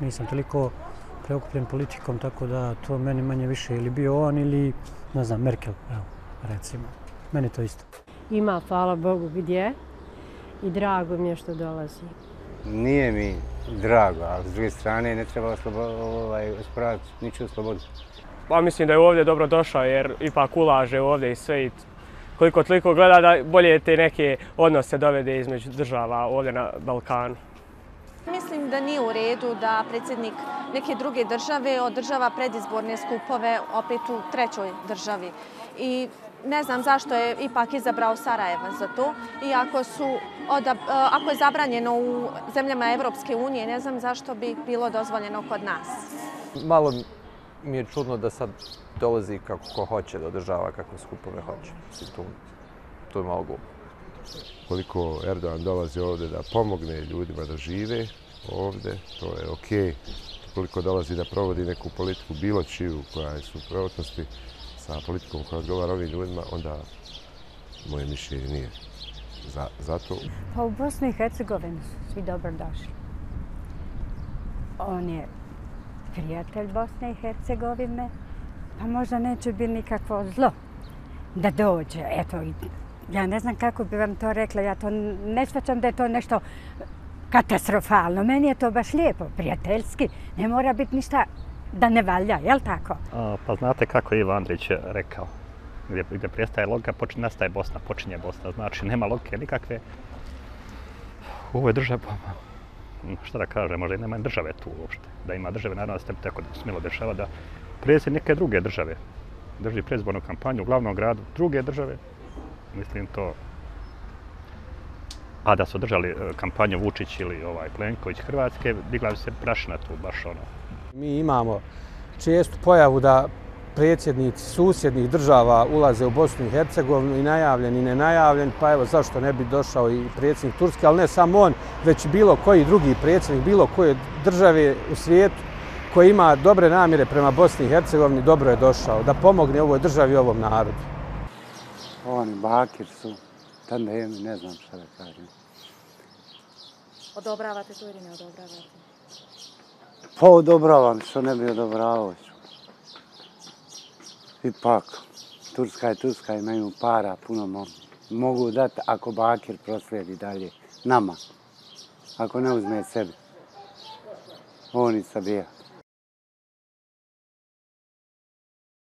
nisam toliko preokupljen politikom, tako da to meni manje više ili bio on ili, ne znam, Merkel, evo, recimo. Meni to isto. Ima, hvala Bogu, gdje i drago mi je što dolazi. Nije mi drago, ali s druge strane ne treba ovaj, osporavati niču slobodu. Pa mislim da je ovdje dobro došao jer ipak ulaže ovdje i sve i koliko toliko gleda da bolje te neke odnose dovede između država ovdje na Balkanu. Mislim da nije u redu da predsjednik neke druge države održava predizborne skupove opet u trećoj državi. I ne znam zašto je ipak izabrao Sarajeva za to. Iako su, e, ako je zabranjeno u zemljama Evropske unije, ne znam zašto bi bilo dozvoljeno kod nas. Malo mi je čudno da sad dolazi kako ko hoće da održava kakve skupove hoće. Tu, to je malo glupo. Koliko Erdogan dolazi ovde da pomogne ljudima da žive ovde, to je okej. Okay. Koliko dolazi da provodi neku politiku bilo čiju koja je suprotnosti sa politikom koja odgovara ovim ljudima, onda moje mišljenje nije za, za to. Pa u Bosni i Hercegovini su svi dobro došli. On je prijatelj Bosne i Hercegovine, pa možda neće biti nikakvo zlo da dođe. Eto, ja ne znam kako bi vam to rekla, ja to ne svačam da je to nešto katastrofalno. Meni je to baš lijepo, prijateljski. Ne mora biti ništa da ne valja, je li tako? A, pa znate kako je Ivo Andrić rekao? Gdje, gdje prestaje logika, počinje, nastaje Bosna, počinje Bosna. Znači, nema logike nikakve. U ovoj državi, šta da kaže, možda i nema države tu uopšte. Da ima države, naravno da se tako smilo dešava da predsjed neke druge države drži predizbornu kampanju u glavnom gradu druge države. Mislim to a da su držali e, kampanju Vučić ili ovaj Plenković Hrvatske, digla bi se prašina tu, baš ono. Mi imamo čestu pojavu da predsjednici susjednih država ulaze u Bosnu i Hercegovinu i najavljen i nenajavljen, pa evo zašto ne bi došao i predsjednik Turske, ali ne samo on, već bilo koji drugi predsjednik, bilo koje države u svijetu koji ima dobre namjere prema Bosni i Hercegovini, dobro je došao da pomogne ovoj državi i ovom narodu. Oni bakir su, tandemi, ne znam šta da kažem. Odobravate to ili ne odobravate? Pa odobravam, što ne bi odobravao ipak, Turska je Turska, imaju para, puno mo mogu dati ako Bakir proslijedi dalje nama. Ako ne uzme sebi. Oni sabija.